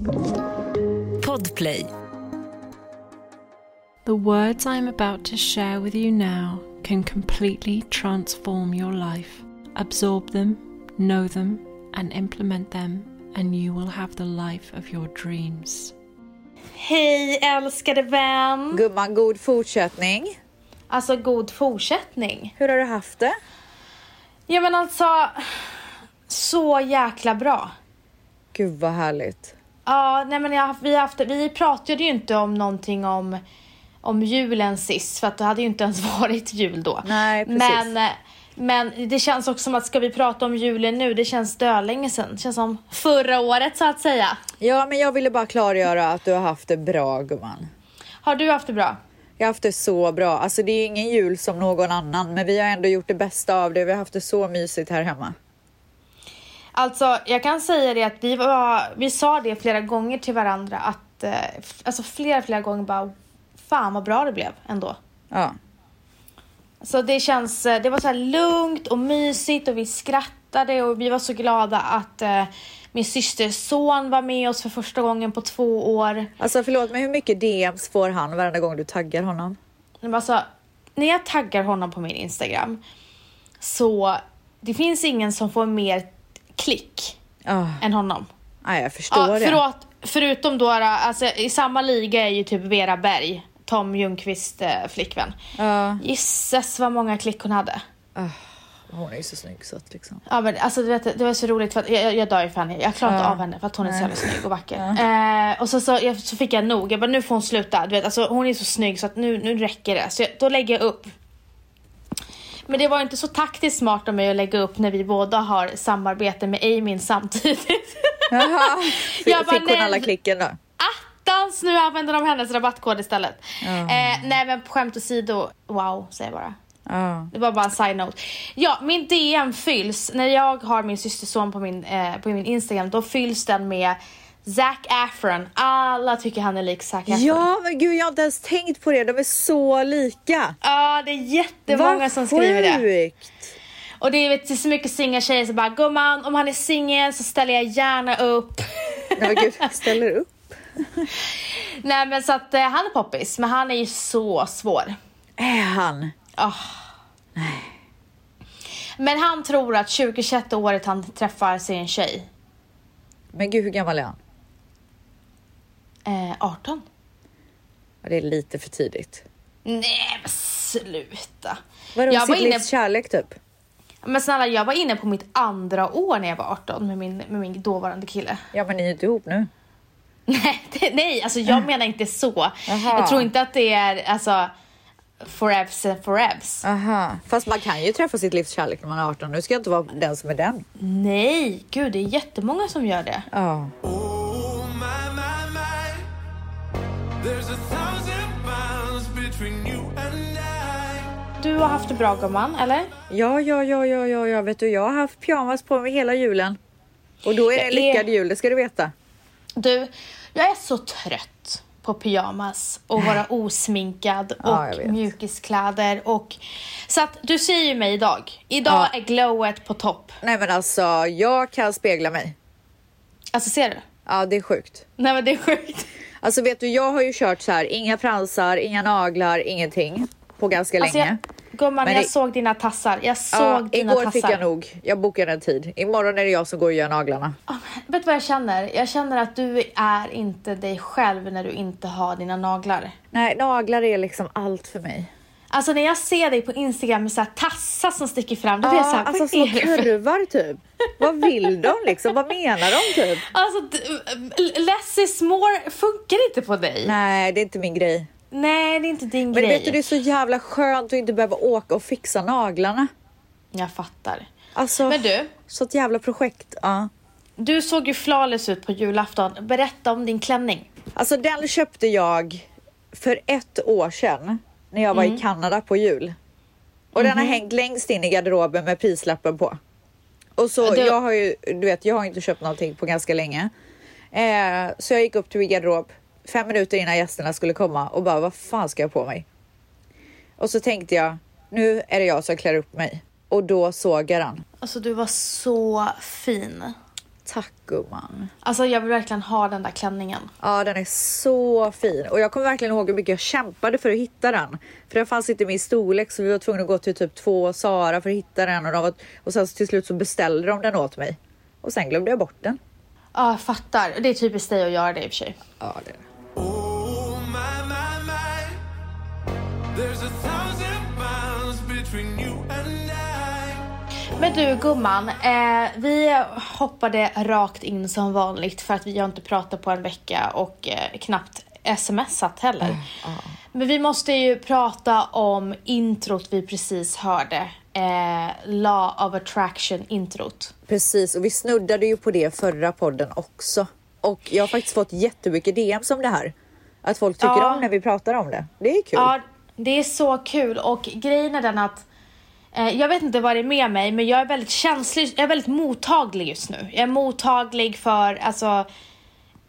Podplay. The words I am about to share with you now can completely transform your life. Absorb them, know them, and implement them, and you will have the life of your dreams. Hej älskade vän! Gumman, god fortsättning. Alltså god fortsättning. Hur har du haft det? Ja men alltså, så jäkla bra. Gud vad härligt. Ja, nej men jag, vi, haft, vi pratade ju inte om någonting om, om julen sist för att det hade ju inte ens varit jul då. Nej, precis. Men, men det känns också som att ska vi prata om julen nu, det känns dölänge sedan. Det känns som förra året så att säga. Ja, men jag ville bara klargöra att du har haft det bra gumman. Har du haft det bra? Jag har haft det så bra. Alltså det är ingen jul som någon annan, men vi har ändå gjort det bästa av det. Vi har haft det så mysigt här hemma. Alltså, jag kan säga det att vi, var, vi sa det flera gånger till varandra att, eh, alltså flera, flera gånger bara, fan vad bra det blev ändå. Ja. Så det känns, eh, det var så här lugnt och mysigt och vi skrattade och vi var så glada att eh, min systers son var med oss för första gången på två år. Alltså förlåt, men hur mycket DMs får han varenda gång du taggar honom? Men Alltså, när jag taggar honom på min Instagram så det finns ingen som får mer klick Ja, än honom. nej, jag förstår Ja, det. förlåt, förutom då, alltså, i samma liga är ju typ Vera Berg, Tom Ljungqvist eh, flickvän. Ja, Gisses vad många klick hon hade. hon är ju så snygg så att liksom. Ja men alltså du vet, det var så roligt för att jag, jag dör ju för henne. Jag klarar inte Ja. av henne för att hon är så jävla snygg och vacker. Eh, och så, så, jag, så fick jag nog. Jag bara nu får hon sluta. Du vet, alltså, hon är så snygg så att nu, nu räcker det. Så jag, då lägger jag upp. Men det var inte så taktiskt smart av mig att lägga upp när vi båda har samarbete med Amin samtidigt. Jaha, Jag bara, fick hon alla klicken då? Attans, nu använder de hennes rabattkod istället. Eh, nej men på skämt åsido, wow säger jag bara. Ja. Det var bara en side note. Ja, min DM fylls, när jag har min systerson på min, eh, på min Instagram, då fylls den med Zac Efron. Alla tycker han är lik Zac Efron. ja, men gud jag har inte ens tänkt på det. De är så lika. Ja, det är jättemånga Vad som skriver det. sjukt. Och det är, vet, det är så mycket singeltjejer som bara, gumman om han är singel så ställer jag gärna upp. Nej men gud, ställer upp. Nej men så att eh, han är poppis, men han är ju så svår. Är han? Men han tror att 2021 året han träffar sin tjej. Men gud, hur gammal är han? Eh, 18. Ja, Det är lite för tidigt. Nej men sluta. Vadå, Jag var sitt inne- livs kärlek typ? Men snälla jag var inne på mitt andra år när jag var 18 med min, med min dåvarande kille. Ja, men ni är ju inte ihop nu. Nej, det, nej alltså jag menar inte så. Jaha. Jag tror inte att det är alltså forevs and forevs. Aha. Fast man kan ju träffa sitt livs kärlek när man är 18. Nu ska jag inte vara den som är den. Nej, gud det är jättemånga som gör det. Ja. Oh Du har haft det bra gumman, eller? Ja, ja, ja, ja, ja, ja, vet du, jag har haft pyjamas på mig hela julen. Och då är det en lyckad jul, det ska du veta. Du, jag är så trött på pyjamas och vara osminkad Ja, och vet. mjukiskläder och... Så att du ser ju mig idag. Idag Ja. är glowet på topp. Nej, men alltså, jag kan spegla mig. Alltså ser du? Ja, det är sjukt. Nej men det är sjukt. Alltså vet du, jag har ju kört så här, inga fransar, inga naglar, ingenting på ganska Alltså, länge. jag, gumman, Men jag det- såg dina tassar. Jag såg Ja, dina igår tassar. fick jag nog. Jag bokade en tid. Imorgon är det jag som går och gör naglarna. Men Vet du vad jag känner? Jag känner att du är inte dig själv när du inte har dina naglar. Nej, naglar är liksom allt för mig. Alltså när jag ser dig på Instagram med så här tassar som sticker fram, då blir jag så Ja, här, alltså vad små kurvar typ. Vad vill de liksom? Vad menar de typ? Alltså, less is more funkar inte på dig. Nej, det är inte min grej. Nej, det är inte din Men grej. vet du, det är så jävla skönt att inte behöva åka och fixa naglarna. Jag fattar. Alltså, Men du, så ett jävla projekt. Ja. du såg ju flawless ut på julafton. Berätta om din klänning. Alltså den köpte jag för ett år sedan när jag var Mm. i Kanada på jul. Och den har Mhm. hängt längst in i garderoben med prislappen på. Och så Du- jag har ju, du vet, jag har inte köpt någonting på ganska länge. Eh, så jag gick upp till min garderob fem minuter innan gästerna skulle komma och bara vad fan ska jag på mig? Och så tänkte jag, nu är det jag som klär upp mig. Och då såg jag den. Alltså du var så fin. Tack gumman. Alltså jag vill verkligen ha den där klänningen. Ja, den är så fin. Och jag kommer verkligen ihåg hur mycket jag kämpade för att hitta den. För den fanns inte i min storlek så vi var tvungna att gå till typ två Sara för att hitta den. Och, de var, och sen till slut så beställde de den åt mig. Och sen glömde jag bort den. Ja, jag fattar. Det är typiskt dig att göra det i och för sig. Ja, det är det. Oh my, my, my. There's a thousand miles between you and I. Men du gumman, eh, vi hoppade rakt in som vanligt för att vi har inte pratat på en vecka och eh, knappt smsat heller. Men vi måste ju prata om introt vi precis hörde. Eh, Law of attraction introt. Precis, och vi snuddade ju på det förra podden också. Och jag har faktiskt fått jättemycket DMs om det här. Att folk tycker Ja. om när vi pratar om det. Det är kul. Ja, det är så kul och grejen är den att jag vet inte vad det är med mig men jag är väldigt känslig, jag är väldigt mottaglig just nu. Jag är mottaglig för alltså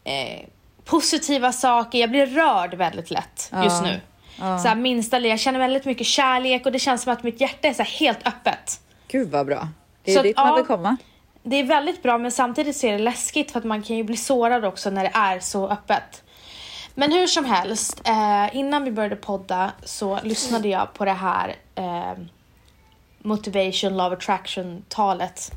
eh, positiva saker, jag blir rörd väldigt lätt just nu. Så här, minsta jag känner väldigt mycket kärlek och det känns som att mitt hjärta är så helt öppet. Gud vad bra. Det är Så dit man ja. vill komma. Det är väldigt bra men samtidigt så är det läskigt för att man kan ju bli sårad också när det är så öppet. Men hur som helst, eh, innan vi började podda så lyssnade jag på det här eh, Motivation, Love Attraction-talet.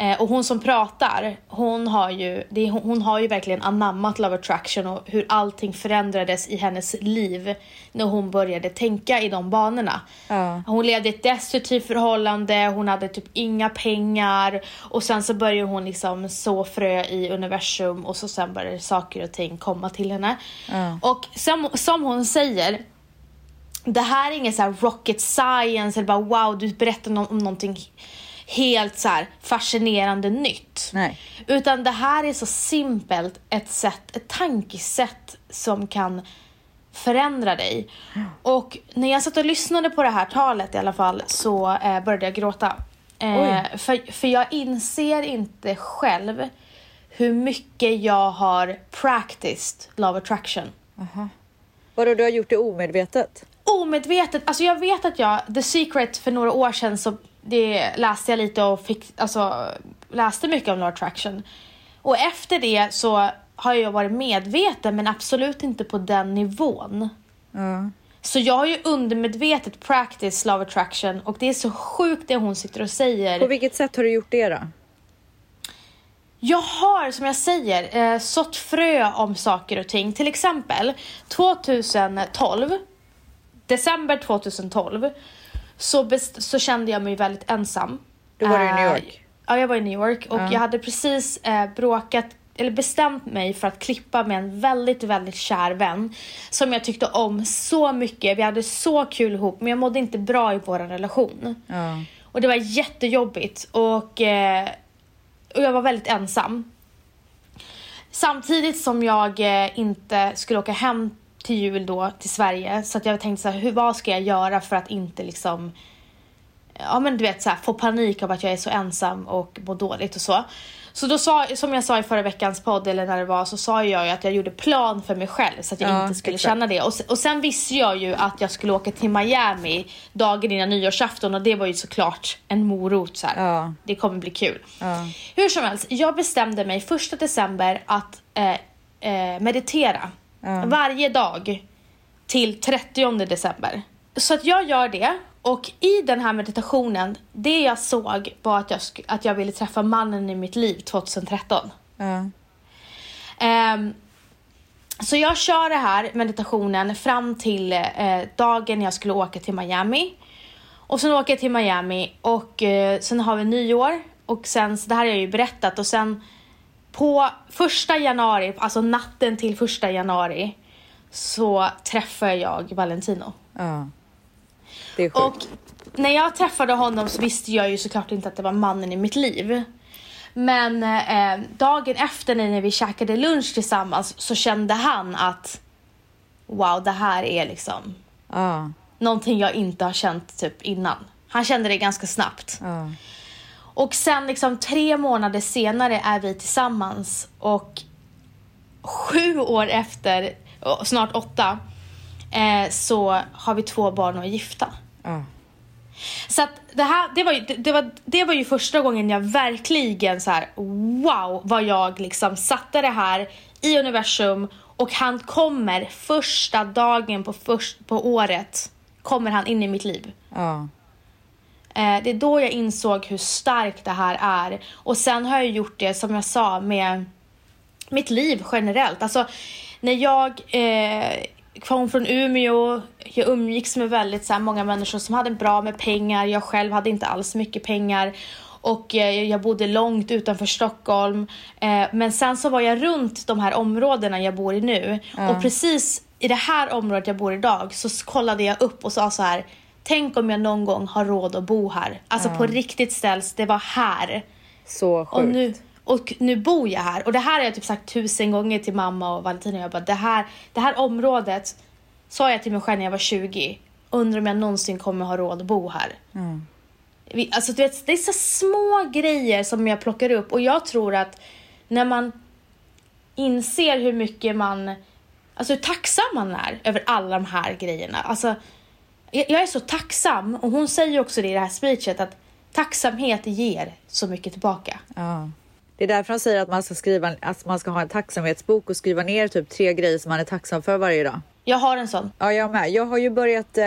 Eh, och hon som pratar, hon har, ju, det hon har ju verkligen anammat Love Attraction och hur allting förändrades i hennes liv när hon började tänka i de banorna. Ja. Hon levde ett destruktivt förhållande, hon hade typ inga pengar och sen så började hon liksom så frö i universum och så sen började saker och ting komma till henne. Ja. Och som, som hon säger, det här är ingen så här rocket science eller bara wow du berättar no- om någonting helt så fascinerande nytt. Nej. Utan det här är så simpelt ett sätt, ett tankesätt som kan förändra dig. Och när jag satt och lyssnade på det här talet i alla fall så eh, började jag gråta. Eh, för, för jag inser inte själv hur mycket jag har practiced love attraction. Vadå, du har gjort det omedvetet? Omedvetet, alltså jag vet att jag, The Secret för några år sedan så det läste jag lite och fick, alltså läste mycket om Love Attraction. Och efter det så har jag varit medveten men absolut inte på den nivån. Ja. Så jag har ju undermedvetet practice Love Attraction och det är så sjukt det hon sitter och säger. På vilket sätt har du gjort det då? Jag har, som jag säger, eh, sått frö om saker och ting. Till exempel 2012, december 2012, så, best- så kände jag mig väldigt ensam. Då var du i New Eh, York? Ja, jag var i New York och jag hade precis eh, bråkat eller bestämt mig för att klippa med en väldigt, väldigt kär vän som jag tyckte om så mycket. Vi hade så kul ihop, men jag mådde inte bra i vår relation. Ja. Och det var jättejobbigt och, eh, och jag var väldigt ensam. Samtidigt som jag eh, inte skulle åka hem till jul då till Sverige så att jag tänkte så här, hur, vad ska jag göra för att inte liksom ja men du vet så här, få panik av att jag är så ensam och mår dåligt och så. Så då sa, som jag sa i förra veckans podd eller när det var så sa jag ju att jag gjorde plan för mig själv så att jag Ja, inte skulle exakt. känna det. Och, och sen visste jag ju att jag skulle åka till Miami dagen innan nyårsafton och det var ju såklart en morot så. Ja. Det kommer bli kul. Ja. Hur som helst, jag bestämde mig första december att eh, eh, meditera Ja. varje dag till 30 december. Så att jag gör det och i den här meditationen, det jag såg var att jag, att jag ville träffa mannen i mitt liv 2013. Ja. Ehm, så jag kör det här meditationen fram till eh, dagen jag skulle åka till Miami. Och sen åker jag till Miami och eh, sen har vi nyår. Och sen, så det här har jag ju berättat och sen på första januari, alltså natten till första januari så träffar jag Valentino. ja. Det är sjukt. Och när jag träffade honom så visste jag ju såklart inte att det var mannen i mitt liv. Men eh, dagen efter när vi käkade lunch tillsammans så kände han att wow, det här är liksom Ja. någonting jag inte har känt typ innan. Han kände det ganska snabbt. Ja. Och sen liksom tre månader senare är vi tillsammans och sju år efter, snart åtta, eh, så har vi två barn och är gifta. Ja. Så att det här, det var, ju, det, var, det var ju första gången jag verkligen så här, wow, vad jag liksom satte det här i universum och han kommer första dagen på, först, på året, kommer han in i mitt liv. Ja. Eh, det är då jag insåg hur starkt det här är. Och sen har jag gjort det, som jag sa, med mitt liv generellt. Alltså, när jag eh, kom från Umeå, jag umgicks med väldigt så här, många människor som hade bra med pengar. Jag själv hade inte alls mycket pengar. Och eh, jag bodde långt utanför Stockholm. Eh, men sen så var jag runt de här områdena jag bor i nu. Och precis i det här området jag bor idag så kollade jag upp och sa så här. Tänk om jag någon gång har råd att bo här. Alltså på riktigt ställs, det var här. Så sjukt. Och nu, och nu bor jag här. Och det här har jag typ sagt tusen gånger till mamma och Valentina. Jag bara, det här, det här området sa jag till mig själv när jag var 20. Undrar om jag någonsin kommer ha råd att bo här. Vi, alltså, du vet, det är så små grejer som jag plockar upp. Och jag tror att när man inser hur mycket man... Alltså hur tacksam man är över alla de här grejerna. Alltså, jag, är så tacksam. Och hon säger också det i det här speechet att tacksamhet ger så mycket tillbaka. Ja. Det är därför de säger att man ska skriva att man ska ha en tacksamhetsbok och skriva ner typ tre grejer som man är tacksam för varje dag. Jag har en sån. Ja, jag med. Jag har ju börjat. Eh,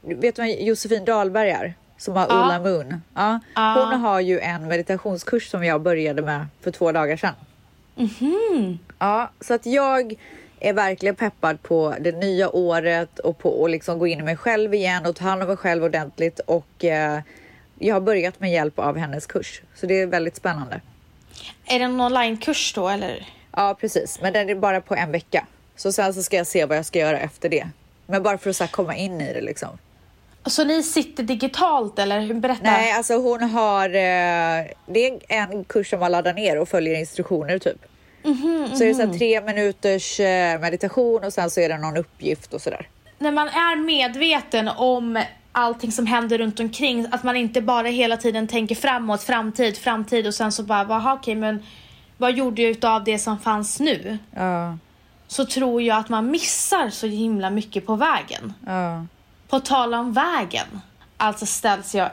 vet du vem Josefin Dahlberg är? Som har Ja. Moon. Ja. Ja. Hon har ju en meditationskurs som jag började med för två dagar sedan. Ja, så att jag är verkligen peppad på det nya året och på att liksom gå in i mig själv igen och ta hand om mig själv ordentligt. Och eh, jag har börjat med hjälp av hennes kurs, så det är väldigt spännande. Är det en onlinekurs då eller? Ja, precis, men den är bara på en vecka. Så sen så ska jag se vad jag ska göra efter det. Men bara för att så komma in i det liksom. Så ni sitter digitalt eller? Berätta. Nej, alltså hon har. Eh, det är en kurs som man laddar ner och följer instruktioner typ. Så är det så här, tre minuters eh, meditation och sen så är det någon uppgift och sådär. När man är medveten om allting som händer runt omkring, att man inte bara hela tiden tänker framåt, framtid, framtid och sen så bara, "Jaha, okej men vad gjorde jag utav det som fanns nu? Ja, Så tror jag att man missar så himla mycket på vägen. ja. På tal om vägen, alltså ställs jag...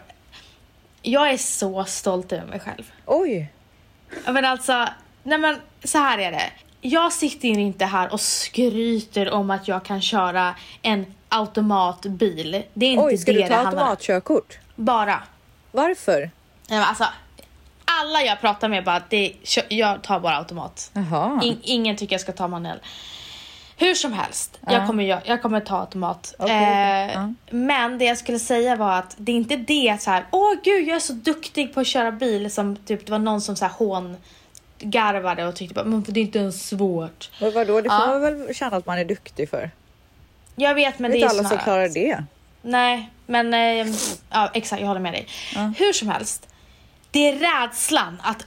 Jag är så stolt över mig själv. Oj, Men alltså, nej men så här är det. Jag sitter inte här och skryter om att jag kan köra en automatbil. Det är inte oj, ska det du det ta automatkörkort? Bara. Varför? Nej, men alltså, alla jag pratar med bara, det, kö- jag tar bara automat. In, ingen tycker jag ska ta manuell. Hur som helst, jag, kommer, jag, jag kommer ta automat. Okej, eh, ja. Men det jag skulle säga var att det är inte det så här, åh gud jag är så duktig på att köra bil som typ det var någon som så här hån garvade och tyckte bara, men det är inte ens svårt. Men vadå, det får Ja. man väl känna att man är duktig för? Jag vet men det är det är inte alla som klarar det. Nej, men eh, ja, exakt, jag håller med dig. Hur som helst, det är rädslan att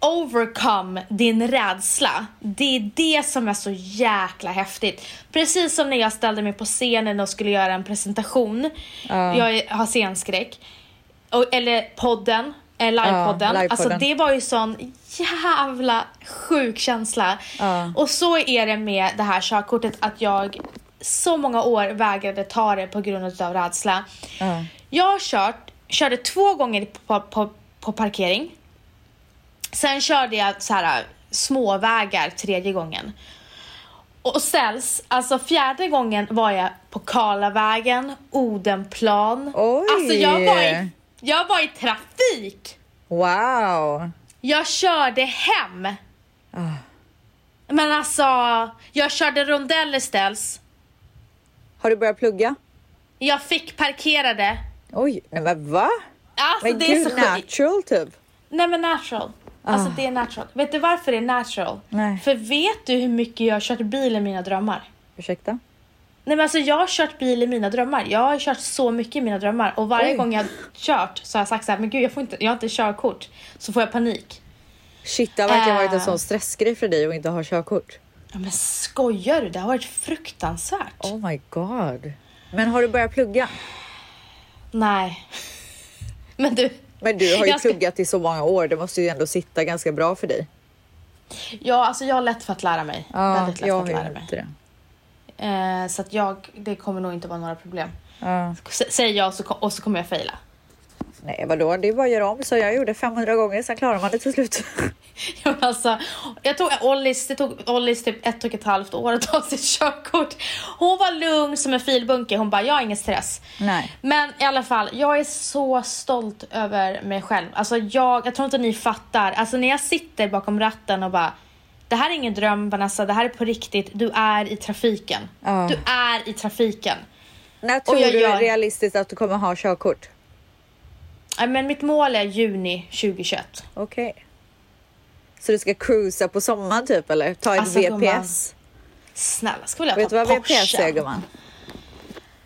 overcome din rädsla. Det är det som är så jäkla häftigt. Precis som när jag ställde mig på scenen och skulle göra en presentation. Ja. Jag har scenskräck. Och, eller podden, eh, livepodden. livepodden. Alltså det var ju sån jävla sjuk känsla. Ja. Och så är det med det här körkortet att jag så många år vägrade ta det på grund av rädsla. Ja. Jag har kört, körde två gånger på, på, på parkering. Sen körde jag så här småvägar tredje gången. Och ställs, alltså fjärde gången var jag på Karlavägen, Odenplan. Oj. Alltså jag var, i, jag var i trafik. Wow. Jag körde hem. Ah. Men alltså, jag körde rondeller ställs. Har du börjat plugga? Jag fick parkerade. Oj, men va? Alltså Men det är gud, så sjukt. natural typ. Nej men natural. Alltså Ah. det är natural. Vet du varför det är natural? Nej. För vet du hur mycket jag har kört bil i mina drömmar? Ursäkta? Nej men alltså jag har kört bil i mina drömmar. Jag har kört så mycket i mina drömmar och varje Oj. gång jag har kört så har jag sagt så här, men gud jag, får inte, jag har inte körkort. Så får jag panik. Shit, det har verkligen varit en Äh. sån stressgrej för dig att inte ha körkort. Ja, men skojar du? Det har varit fruktansvärt. Oh my god. Men har du börjat plugga? Nej. Men du, Men du har ju ska- pluggat i så många år, det måste ju ändå sitta ganska bra för dig. ja, alltså jag har lätt för att lära mig. Ja, Väldigt lätt jag för att lära mig. inte det. Eh, så att jag, det kommer nog inte vara några problem. S- Säger jag och så, och så kommer jag faila. Nej vadå, det är bara att göra om så jag gjorde 500 gånger sen klarar man det till slut. Ja, men alltså, jag tog Ollis, det tog Ollis typ ett och ett halvt år att ta sitt körkort. Hon var lugn som en filbunke. Hon bara, jag har ingen stress. Nej. Men i alla fall, jag är så stolt över mig själv. Alltså jag, jag tror inte ni fattar. Alltså när jag sitter bakom ratten och bara, det här är ingen dröm Vanessa, det här är på riktigt. Du är i trafiken. Ja. Du är i trafiken. När tror du gör- är realistiskt att du kommer ha körkort? Men mitt mål är juni 2021. Okej. Så du ska cruisa på sommaren typ eller ta ett Alltså, VPS? Snälla, skulle jag Vet ta du vad Porsche? VPS är gumman?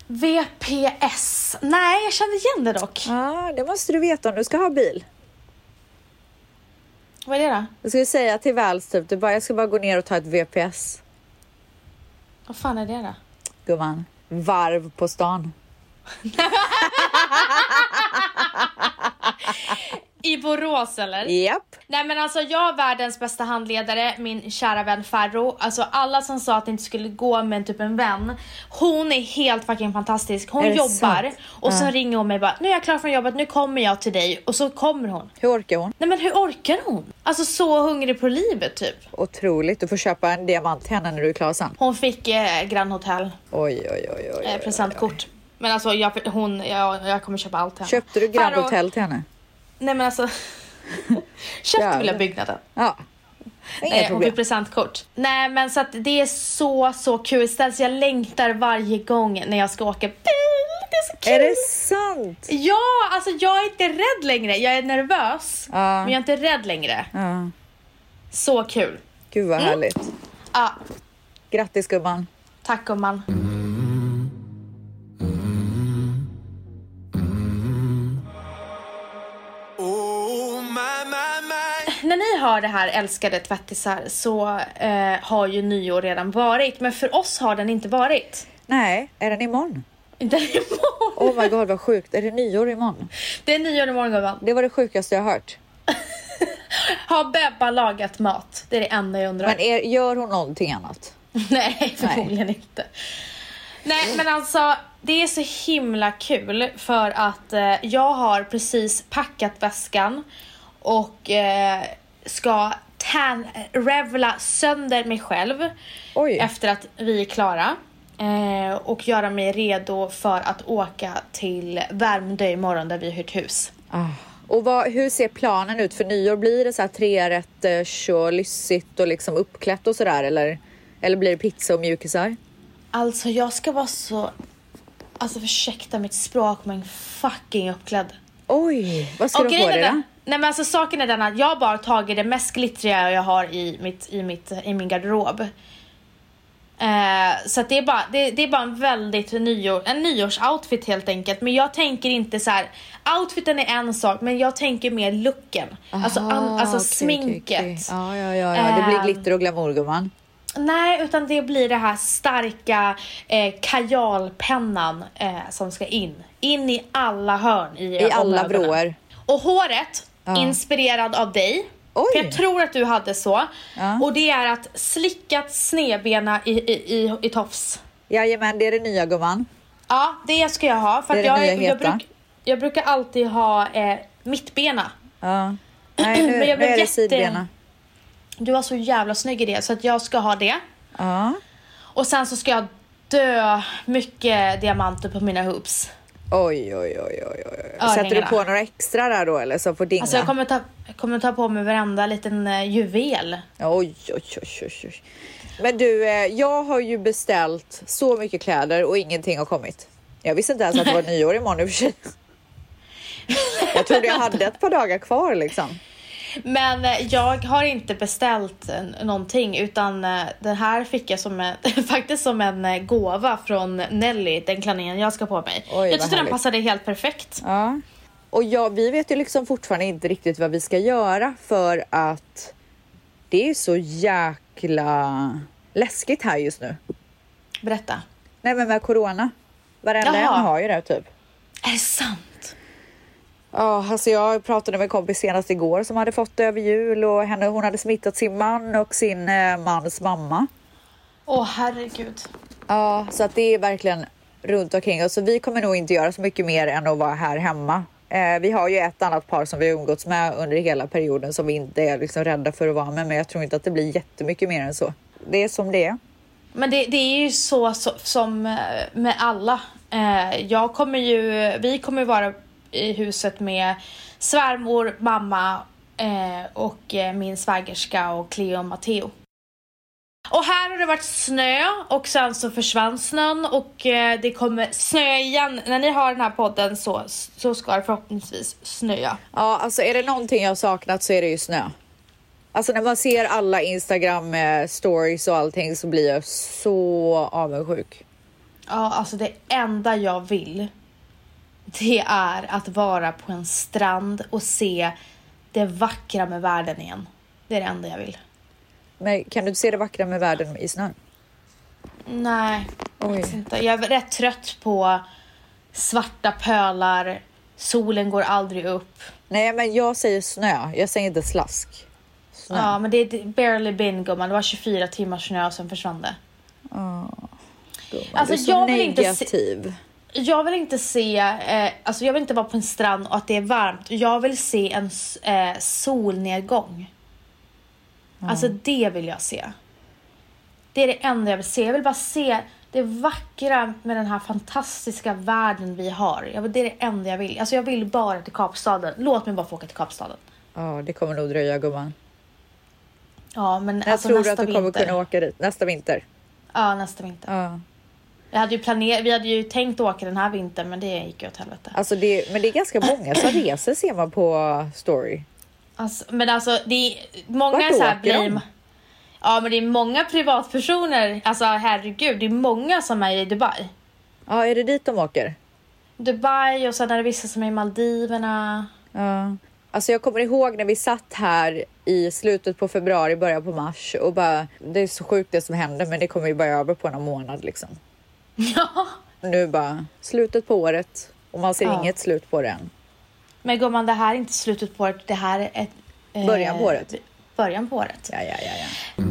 VPS? Nej, jag kände igen det dock. Ja, det måste du veta om du ska ha bil. Vad är det då? Jag skulle säga till Vals typ, du bara, jag ska bara gå ner och ta ett VPS. Vad fan är det då? Gumman, varv på stan. I Borås eller? Japp. Nej men alltså jag världens bästa handledare, min kära vän Farro. Alltså alla som sa att det inte skulle gå med en typ en vän. Hon är helt fucking fantastisk. Hon jobbar sant? och så Ja. ringer hon mig bara nu är jag klar från jobbet, nu kommer jag till dig. Och så kommer hon. Hur orkar hon? Nej men hur orkar hon? Alltså så hungrig på livet typ. Otroligt. Du får köpa en diamant till henne när du är klar sen. Hon fick eh, Grand Hotel, Oj, oj, oj, oj. eh, oj. presentkort. Men alltså jag, hon, jag, jag kommer köpa allt till henne. Köpte du Grand Farro- Hotel till henne? Nej men alltså. Väl Jävlar. jag byggnaden. Ja. Nej, hon fick presentkort. Nej men så att det är så så kul. Ställs jag längtar varje gång när jag ska åka bil. Det är så kul. Är det sant? Ja, alltså jag är inte rädd längre. Jag är nervös. Ja. Men jag är inte rädd längre. Ja. Så kul. Gud Mm. vad härligt. Ja, Grattis gumman. tack gumman. Har det här älskade tvättisar så eh, har ju nyår redan varit. Men för oss har den inte varit. Nej, är den imorgon? Den är imorgon. Oh my god vad sjukt. Är det nyår imorgon? Det är nyår imorgon gumman. Det var det sjukaste jag hört. Har Bebba lagat mat? Det är det enda jag undrar. Men är, gör hon någonting annat? Nej, förmodligen inte. Nej, men alltså det är så himla kul för att eh, jag har precis packat väskan och eh, ska tan- revla sönder mig själv Oj. efter att vi är klara. Eh, och göra mig redo för att åka till Värmdö imorgon där vi har hyrt hus. Ah. Och vad, hur ser planen ut för nyår? Blir det så här trerätters och lyssigt och liksom uppklätt och sådär eller? Eller blir det pizza och mjukisar? Alltså jag ska vara så... Alltså ursäkta mitt språk men fucking uppklädd. Oj, vad ska Och du ha på dig då? Nej men alltså saken är den att jag har bara tagit det mest glittriga jag har i, mitt, i, mitt, i min garderob. Eh, så det är bara, det, det är bara en väldigt nyår, en nyårsoutfit helt enkelt. Men jag tänker inte så här. outfiten är en sak men jag tänker mer looken. alltså an, Aha, alltså okej, sminket. okej, okej. Ja, ja, ja, ja. Det blir Ehm, glitter och glamour gumman. Nej, utan det blir det här starka eh, kajalpennan eh, som ska in. In i alla hörn i, I alla vrår. Och håret, Ja. inspirerad av dig. För jag tror att du hade så. Ja. Och det är att slickat snedbena i, i, i, i tofs. Jajamän, det är det nya gumman. Ja, det ska jag ha. För Det är det jag, nya jag, heta. bruk, jag brukar alltid ha eh, mittbena. Ja. Nej, nu, Men jag nu är det jätte- sidbena. Du var så jävla snygg i det så att jag ska ha det. Ja. Och sen så ska jag dö mycket diamanter på mina hoops. Oj, oj, oj, oj, oj. Sätter du på några extra där då eller som får dinga? Alltså jag kommer ta, jag kommer ta på mig varenda liten eh, juvel. Oj, oj, oj, oj, oj. Men du, eh, jag har ju beställt så mycket kläder och ingenting har kommit. Jag visste inte ens att det var nyår imorgon i och för sig. Jag trodde jag hade ett par dagar kvar liksom. Men eh, jag har inte beställt eh, någonting utan eh, den här fick jag som en, faktiskt som en gåva från Nelly, den klänningen jag ska på mig. Oj, jag tyckte den passade helt perfekt. Ja. Och ja, vi vet ju liksom fortfarande inte riktigt vad vi ska göra för att det är så jäkla läskigt här just nu. Berätta. Nej, men med corona. Varenda Jaha. en har ju det typ. Är det sant? Ja, alltså jag pratade med en kompis senast igår som hade fått det över jul och henne, hon hade smittat sin man och sin eh, mans mamma. Åh herregud. Ja, så att det är verkligen runt omkring oss. Så vi kommer nog inte göra så mycket mer än att vara här hemma. Eh, vi har ju ett annat par som vi har umgåtts med under hela perioden som vi inte är liksom rädda för att vara med. Men jag tror inte att det blir jättemycket mer än så. Det är som det är. Men det, det är ju så, så som eh, med alla. Eh, jag kommer ju, vi kommer vara i huset med svärmor, mamma eh, och eh, min svägerska och Cleo och Matteo. Och här har det varit snö och sen så försvann snön och eh, det kommer snö igen. När ni har den här podden så, så ska det förhoppningsvis snöa. Ja, alltså är det någonting jag saknat så är det ju snö. Alltså när man ser alla Instagram eh, stories och allting så blir jag så avundsjuk. Ja, alltså det enda jag vill det är att vara på en strand och se det vackra med världen igen. Det är det enda jag vill. Men kan du se det vackra med världen i snön? Nej, Oj. inte. Jag är rätt trött på svarta pölar, solen går aldrig upp. Nej, men jag säger snö. Jag säger inte slask. Snö. Ja, men det är barely been gumman. Det var 24 timmars snö och sen försvann det. Gumman, Alltså, jag vill inte se-. Jag vill inte se, eh, alltså jag vill inte vara på en strand och att det är varmt. Jag vill se en eh, solnedgång. Alltså det vill jag se. Det är det enda jag vill se. Jag vill bara se det vackra med den här fantastiska världen vi har. Jag det är det enda jag vill. Alltså jag vill bara till Kapstaden. Låt mig bara få åka till Kapstaden. Ja, det kommer nog dröja gumman. Ja, men Jag alltså tror nästa att du kommer vinter. kunna åka dit nästa vinter. Ja, nästa vinter. Ja. Jag hade ju planer- vi hade ju tänkt åka den här vintern, men det gick ju åt helvete. Alltså det, men det är ganska många som reser ser man på story. Alltså, men alltså det är många Vart så här åker de? blir... Ja men det är många privatpersoner, alltså herregud, det är många som är i Dubai. Ja, är det dit de åker? Dubai och sen är det vissa som är i Maldiverna. Ja. Alltså jag kommer ihåg när vi satt här i slutet på februari, början på mars och bara det är så sjukt det som händer men det kommer ju bara över på någon månad liksom. Ja. Nu bara slutet på året och man ser Ja. inget slut på det än. Men gumman, det här är inte slutet på året, det här är ett... eh, Början på året. Början på året. Ja, ja, ja, ja.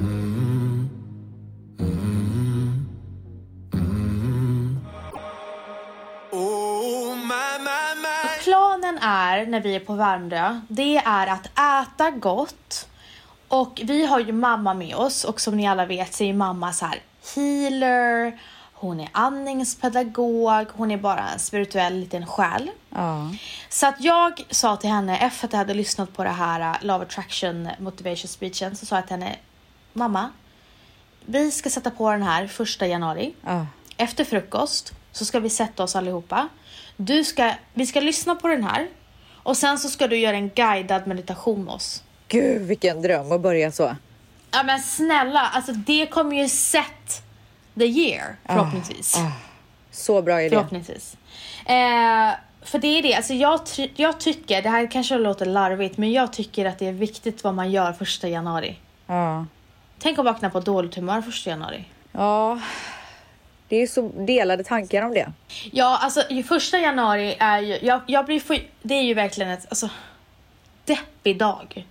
Oh, my, my, my. Planen är, när vi är på Värmdö, det är att äta gott. Och vi har ju mamma med oss och som ni alla vet så är mamma så här healer, hon är andningspedagog, hon är bara en spirituell liten själ. ja. Så att jag sa till henne efter att jag hade lyssnat på det här uh, Love Attraction Motivation speechen så sa jag till henne Mamma, vi ska sätta på den här första januari. ja. Efter frukost så ska vi sätta oss allihopa. Du ska, vi ska lyssna på den här och sen så ska du göra en guidad meditation med oss. Gud vilken dröm att börja så. Ja men snälla, alltså det kommer ju set the year förhoppningsvis. Ah, Så bra idé. Förhoppningsvis. Eh, för det är det, alltså jag, jag tycker, det här kanske låter larvigt, men jag tycker att det är viktigt vad man gör första januari. Ja. Tänk att vakna på dåligt humör första januari. ja. Det är så delade tankar om det. Ja, alltså ju första januari är ju, jag, jag blir för, det är ju verkligen ett, alltså, deppig dag.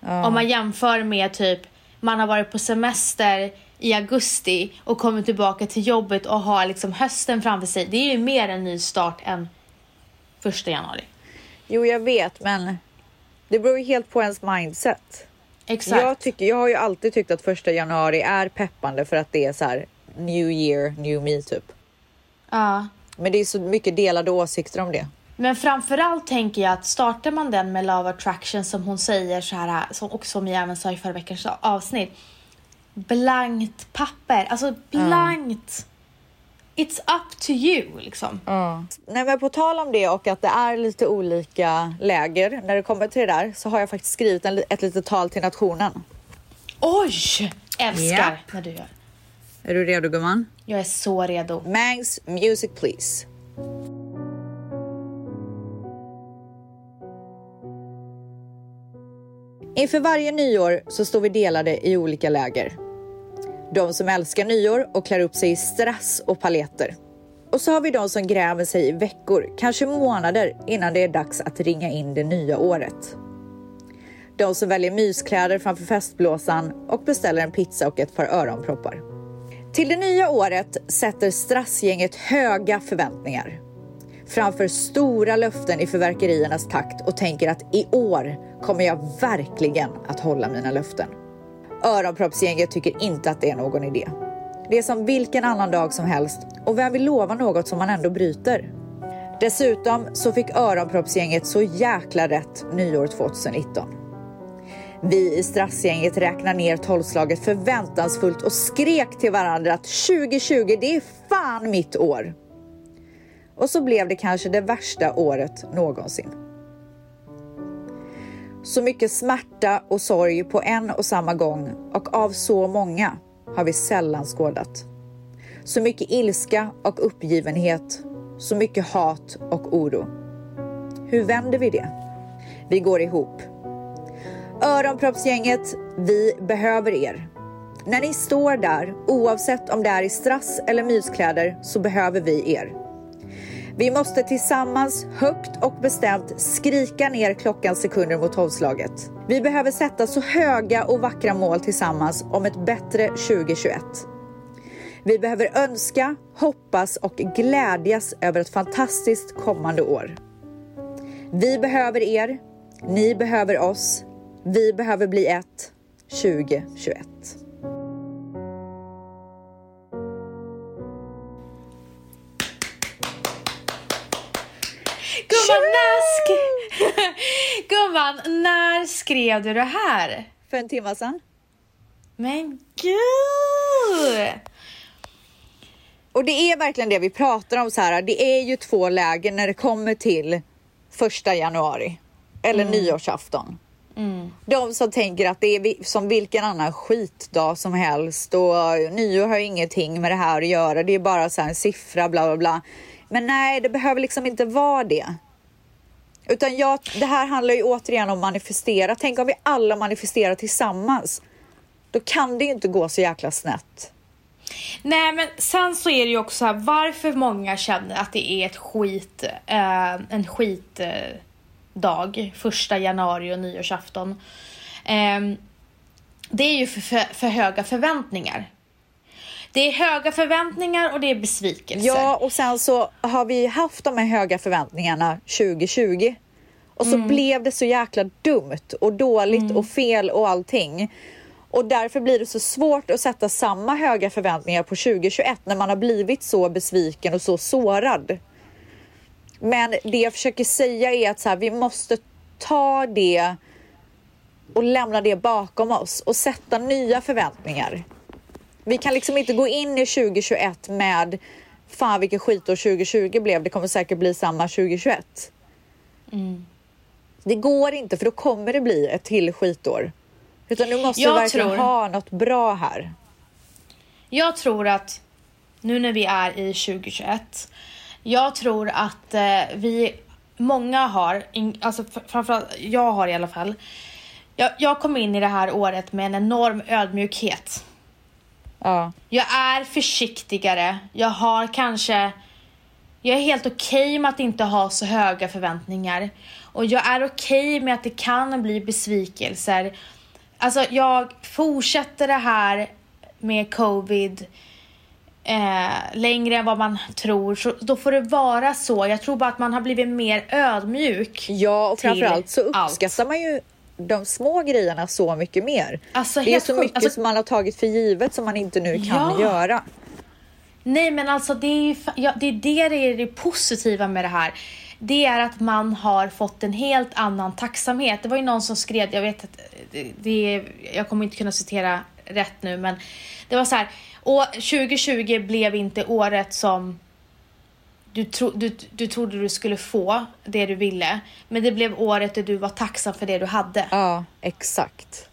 Ja. Om man jämför med typ, man har varit på semester i augusti och kommer tillbaka till jobbet och har liksom hösten framför sig. Det är ju mer en ny start än första januari. Jo, jag vet, men det beror ju helt på ens mindset. Exakt. Jag, tycker, jag har ju alltid tyckt att första januari är peppande för att det är så här new year, new me typ. Ja. Men det är så mycket delade åsikter om det. Men framförallt tänker jag att startar man den med Love Attraction som hon säger så här, som, och som jag även sa i förra veckans avsnitt. Blankt papper, alltså blankt. It's up to you liksom. Nej, men på tal om det och att det är lite olika läger när det kommer till det där så har jag faktiskt skrivit en, ett litet tal till nationen. Oj! Älskar Japp. när du gör. Är du redo gumman? Jag är så redo. Mangs music please. Inför varje nyår så står vi delade i olika läger. De som älskar nyår och klär upp sig i strass och paletter. Och så har vi de som gräver sig i veckor, kanske månader innan det är dags att ringa in det nya året. De som väljer myskläder framför festblåsan och beställer en pizza och ett par öronproppar. Till det nya året sätter Strassgänget höga förväntningar framför stora löften i förverkeriernas takt och tänker att i år kommer jag verkligen att hålla mina löften. Öronproppsgänget tycker inte att det är någon idé. Det är som vilken annan dag som helst och vem vill lova något som man ändå bryter? Dessutom så fick Öronproppsgänget så jäkla rätt nyår 2019. Vi i Strassgänget räknar ner tolvslaget förväntansfullt och skrek till varandra att 2020, det är fan mitt år. Och så blev det kanske det värsta året någonsin. Så mycket smärta och sorg på en och samma gång och av så många har vi sällan skådat. Så mycket ilska och uppgivenhet, så mycket hat och oro. Hur vänder vi det? Vi går ihop. Öronproppsgänget, vi behöver er. När ni står där, oavsett om det är i strass eller myskläder, så behöver vi er. Vi måste tillsammans högt och bestämt skrika ner klockans sekunder mot tolvslaget. Vi behöver sätta så höga och vackra mål tillsammans om ett bättre 2021. Vi behöver önska, hoppas och glädjas över ett fantastiskt kommande år. Vi behöver er, ni behöver oss, vi behöver bli ett 2021. Gumman, när, sk- Gumman, när skrev du det här? För en timme sedan. Men gud! Och det är verkligen det vi pratar om så här. Det är ju två lägen när det kommer till första januari eller nyårsafton. De som tänker att det är som vilken annan skitdag som helst och nyår har ingenting med det här att göra. Det är bara så här en siffra bla bla bla. Men nej, det behöver liksom inte vara det. Utan jag, det här handlar ju återigen om manifestera. Tänk om vi alla manifesterar tillsammans. Då kan det ju inte gå så jäkla snett. Nej men sen så är det ju också så här, varför många känner att det är ett skit, eh, en skitdag, eh, första januari och nyårsafton. Eh, det är ju för, för, för höga förväntningar. Det är höga förväntningar och det är besvikelser. Ja, och sen så har vi haft de här höga förväntningarna 2020 och så blev det så jäkla dumt och dåligt och fel och allting. Och därför blir det så svårt att sätta samma höga förväntningar på 2021 när man har blivit så besviken och så sårad. Men det jag försöker säga är att så här, vi måste ta det och lämna det bakom oss och sätta nya förväntningar. Vi kan liksom inte gå in i 2021 med fan vilket skitår 2020 blev, det kommer säkert bli samma 2021. Det går inte för då kommer det bli ett till skitår. Utan du måste Jag verkligen tror- ha något bra här. Jag tror att nu när vi är i 2021, jag tror att eh, vi, många har, in, alltså fr- framförallt jag har i alla fall, jag, jag kom in i det här året med en enorm ödmjukhet. Ja, Jag är försiktigare, jag har kanske, jag är helt okej med att inte ha så höga förväntningar. Och jag är okej med att det kan bli besvikelser. Alltså jag fortsätter det här med covid eh, längre än vad man tror, så då får det vara så. Jag tror bara att man har blivit mer ödmjuk. ja och framförallt så allt. uppskattar man ju de små grejerna så mycket mer. Alltså, det är så mycket Alltså- som man har tagit för givet som man inte nu kan Ja. göra. Nej men alltså det är ju ja, det, är det, det är det positiva med det här. Det är att man har fått en helt annan tacksamhet. Det var ju någon som skrev, jag vet att det, det jag kommer inte kunna citera rätt nu men det var så här. Och 2020 blev inte året som du, tro, du, du trodde du skulle få det du ville. Men det blev året där du var tacksam för det du hade. Ja, exakt.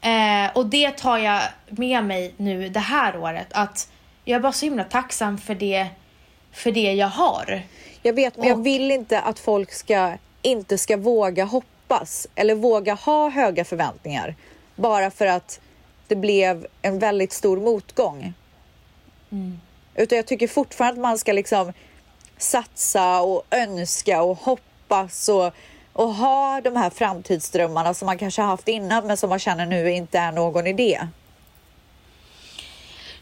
Eh, och det tar jag med mig nu det här året. Att jag är bara så himla tacksam för det, för det jag har. Jag vet, men jag Och- vill inte att folk ska, inte ska våga hoppas eller våga ha höga förväntningar bara för att det blev en väldigt stor motgång. Utan jag tycker fortfarande att man ska liksom satsa och önska och hoppas och, och ha de här framtidsdrömmarna som man kanske har haft innan men som man känner nu inte är någon idé.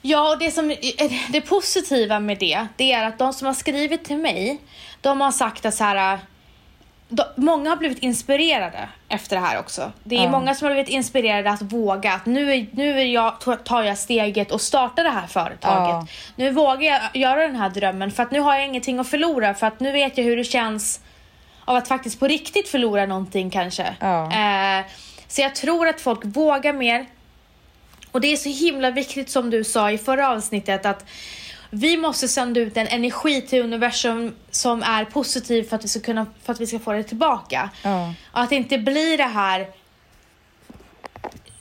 Ja, och det, som, det positiva med det, det är att de som har skrivit till mig, de har sagt att så här, de, många har blivit inspirerade efter det här också. Det är Ja. många som har blivit inspirerade att våga, att nu, är- nu är jag, tar jag steget och startar det här företaget. Ja. Nu vågar jag göra den här drömmen för att nu har jag ingenting att förlora för att nu vet jag hur det känns av att faktiskt på riktigt förlora någonting kanske. Ja. Eh, så jag tror att folk vågar mer. Och det är så himla viktigt som du sa i förra avsnittet att vi måste sända ut en energi till universum som är positiv för att vi ska, kunna, för att vi ska få det tillbaka. Ja. Och att det inte blir det här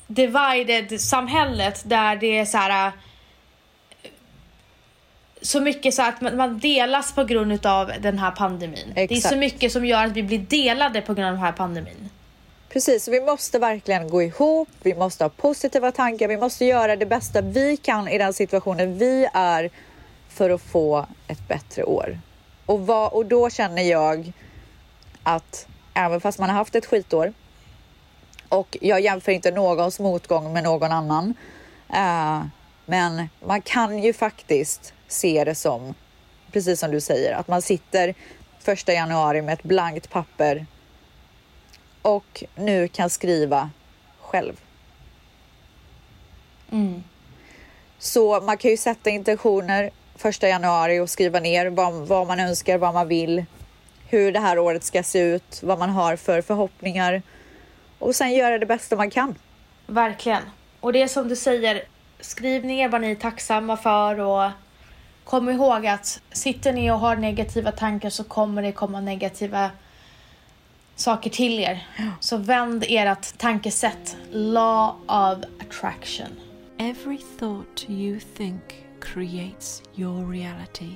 divided samhället där det är så här äh, så mycket så att man, delas på grund av den här pandemin. Det är Exakt. så mycket som gör att vi blir delade på grund av den här pandemin. Precis, vi måste verkligen gå ihop. Vi måste ha positiva tankar. Vi måste göra det bästa vi kan i den situationen vi är för att få ett bättre år. Och, vad, och då känner jag att även fast man har haft ett skitår och jag jämför inte någons motgång med någon annan. eh, men man kan ju faktiskt se det som, precis som du säger, att man sitter första januari med ett blankt papper och nu kan skriva själv. Mm. Så man kan ju sätta intentioner första januari och skriva ner vad, vad man önskar, vad man vill, hur det här året ska se ut, vad man har för förhoppningar och sen göra det bästa man kan. Verkligen. Och det är som du säger, skriv ner vad ni är tacksamma för och kom ihåg att sitter ni och har negativa tankar så kommer det komma negativa saker till er. Så vänd ert tankesätt. Law of attraction. Every thought you think creates your reality.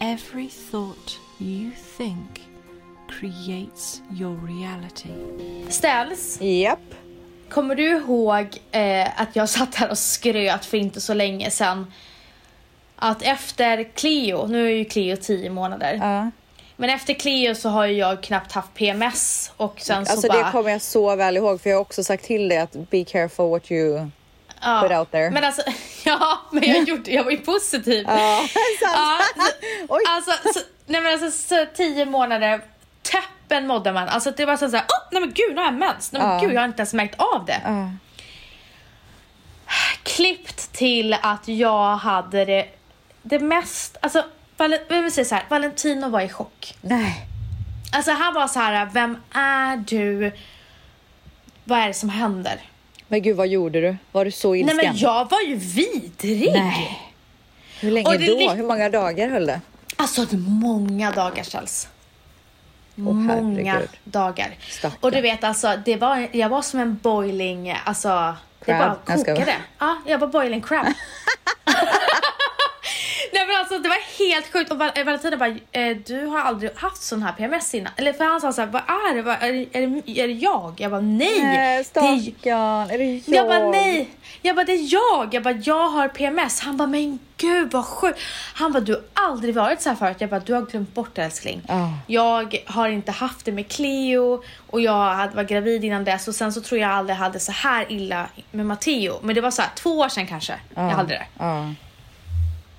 Every thought you think creates your reality. Ställs, Japp. kommer du ihåg eh, att jag satt här och skröt för inte så länge sedan att efter Cleo, nu är ju Cleo 10 månader, Ja. men efter Cleo så har ju jag knappt haft PMS och sen Alltså så det bara... kommer jag så väl ihåg för jag har också sagt till dig att be careful what you ja. put out there. Men alltså, ja, men jag, gjorde, jag var ju positiv. Ja. Ja, så, alltså, så, nej men alltså så tio månader, täppen mådde man. Alltså det var så såhär, åh nej men gud nu har jag mens. Nej men gud jag har inte ens märkt av det. Klippt till att jag hade det, det mest, alltså Val- vill säga så här, Valentino var i chock. Nej. Alltså han var så här, vem är du? Vad är det som händer? Men gud vad gjorde du? Var du så Nej ilsken? men jag var ju vidrig. Nej. Hur länge det då? Hur många dagar höll det? Alltså många dagar ställs. Åh, många herregud. dagar. Stackarn. Och du vet alltså, det var, jag var som en boiling, alltså det Crab. bara Jag ska- kokade. Ja, jag var boiling crab. Nej men alltså det var helt sjukt och eh, Valentina bara, eh, du har aldrig haft sån här PMS innan. Eller för han sa såhär, vad är det? Vad, är, det- är, det, är det jag? Jag bara nej. Nej, det är, stackarn. Är det jag? jag bara nej. Jag bara det är jag. Jag bara jag har PMS. Han bara men gud vad sjukt. Han bara du har aldrig varit så här förut. Jag bara du har glömt bort det älskling. Ja. Jag har inte haft det med Cleo och jag var gravid innan dess och sen så tror jag aldrig hade så här illa med Matteo. Men det var så här två år sedan kanske jag hade det. Ja.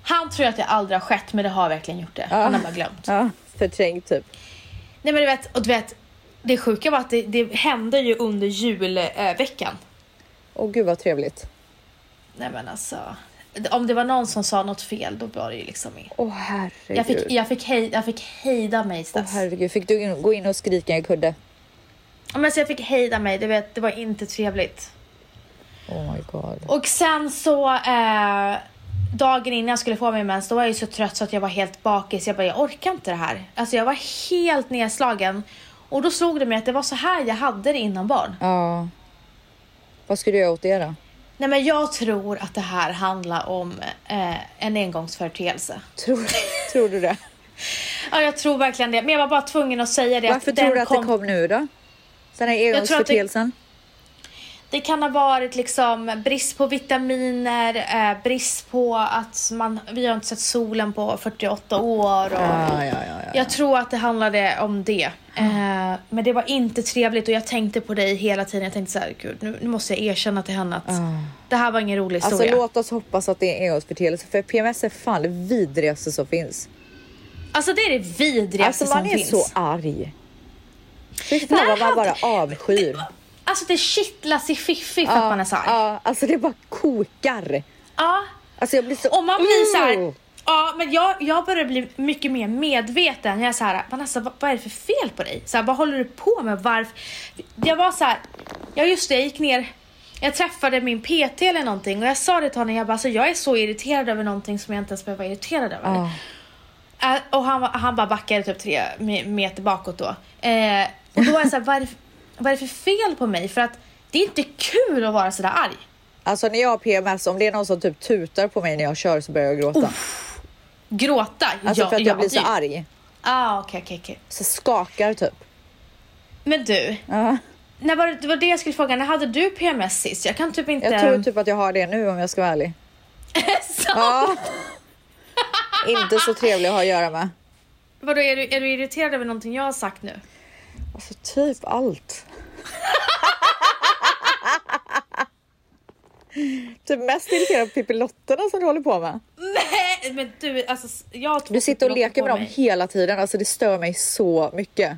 Han tror att det aldrig har skett men det har verkligen gjort det. Han har bara glömt. ja. Förträngt typ. Nej men du vet, och du vet det sjuka var att det, det hände ju under julveckan. Åh gud vad trevligt. Nej men alltså. Om det var någon som sa något fel då var det ju liksom Åh herregud. jag fick, jag, fick hej, jag fick hejda mig Åh Stas. herregud. Fick du gå in och skrika en kudde? Ja, men så jag fick hejda mig, det, vet, det var inte trevligt. Oh my god. Och sen så eh, dagen innan jag skulle få min mens då var jag så trött så att jag var helt bakis. Jag bara jag orkar inte det här. Alltså jag var helt nedslagen. Och då slog det mig att det var så här jag hade det innan barn. Ja. Vad ska du göra åt det då? Nej men jag tror att det här handlar om eh, en engångsföreteelse. Tror, tror du det? Ja jag tror verkligen det. Men jag var bara tvungen att säga det. Varför tror du att det kom nu då? Den här att det- kan ha varit liksom brist på vitaminer, eh, brist på att man, vi har inte sett solen på 48 år. Och Ja, ja, ja, ja. Jag tror att det handlade om det. Eh, men det var inte trevligt och jag tänkte på dig hela tiden. Jag tänkte så här, gud nu, nu måste jag erkänna till henne att det här var ingen rolig Alltså historia. låt oss hoppas att det är en engångsförteelse för PMS är fan det vidrigaste som finns. Alltså det är det vidrigaste Alltså man som är finns. så arg. Fy fan vad man bara avskyr. Alltså det kittlas i fiffi för att man är så arg. ja, alltså det bara kokar. Ja. Alltså jag blir så... Och man blir så här. Oh! Ja, men jag, jag börjar bli mycket mer medveten. Jag är så här, Vanessa, vad, vad är det för fel på dig? Så här, vad håller du på med? Varför? Jag var så här, ja just det, jag gick ner, jag träffade min PT eller någonting och jag sa det till honom, jag bara, alltså, jag är så irriterad över någonting som jag inte ens behöver vara irriterad över. Ja. Äh, och han, han bara backade typ tre me- meter bakåt då. Eh, och då var jag så här, vad är, det, för- vad är det för fel på mig? För att det är inte kul att vara sådär arg. Alltså när jag har PMS, om det är någon som typ tutar på mig när jag kör så börjar jag gråta. Gråta, Alltså ja, för att ja, jag blir så det- arg. Ah, okej, okej, okej. Så skakar typ. Men du, Ja. när var, det det var det jag skulle fråga. När hade du PMS sist? Jag kan typ inte... Jag tror typ att jag har det nu om jag ska vara ärlig. Så, Ja. Inte så trevlig att ha att göra med. Vadå, är du, är du irriterad över någonting jag har sagt nu? Alltså typ allt. typ mest irriterad på pippilotterna som du håller på med. Nej, men du, alltså jag Du sitter och leker med dem mig. hela tiden. Alltså det stör mig så mycket.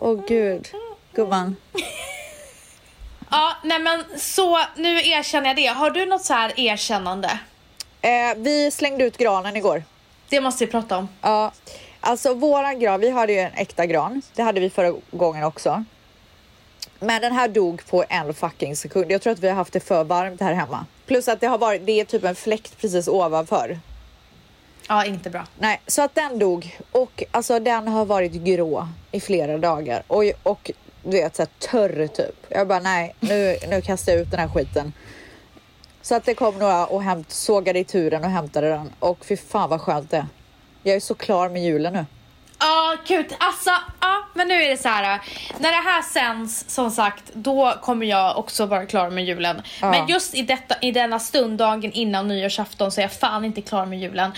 Åh gud. Gumman. Ja, nej men så nu erkänner jag det. Har du något så här erkännande? Eh, vi slängde ut granen igår. Det måste vi prata om. Ja, alltså våran gran, vi hade ju en äkta gran. Det hade vi förra gången också. Men den här dog på en fucking sekund. Jag tror att vi har haft det för varmt här hemma. Plus att det har varit, det är typ en fläkt precis ovanför. Ja, inte bra. Nej, så att den dog och alltså den har varit grå i flera dagar och, och du vet så här, törr typ. Jag bara nej, nu, nu kastar jag ut den här skiten. Så att det kom några och hämt, sågade i turen och hämtade den och fy fan vad skönt det är. Jag är så klar med julen nu. Ja, gud. Alltså, ja, men nu är det så här. När det här sänds, som sagt, då kommer jag också vara klar med julen. Ja. Men just i, detta, i denna stund, dagen innan nyårsafton, så är jag fan inte klar med julen.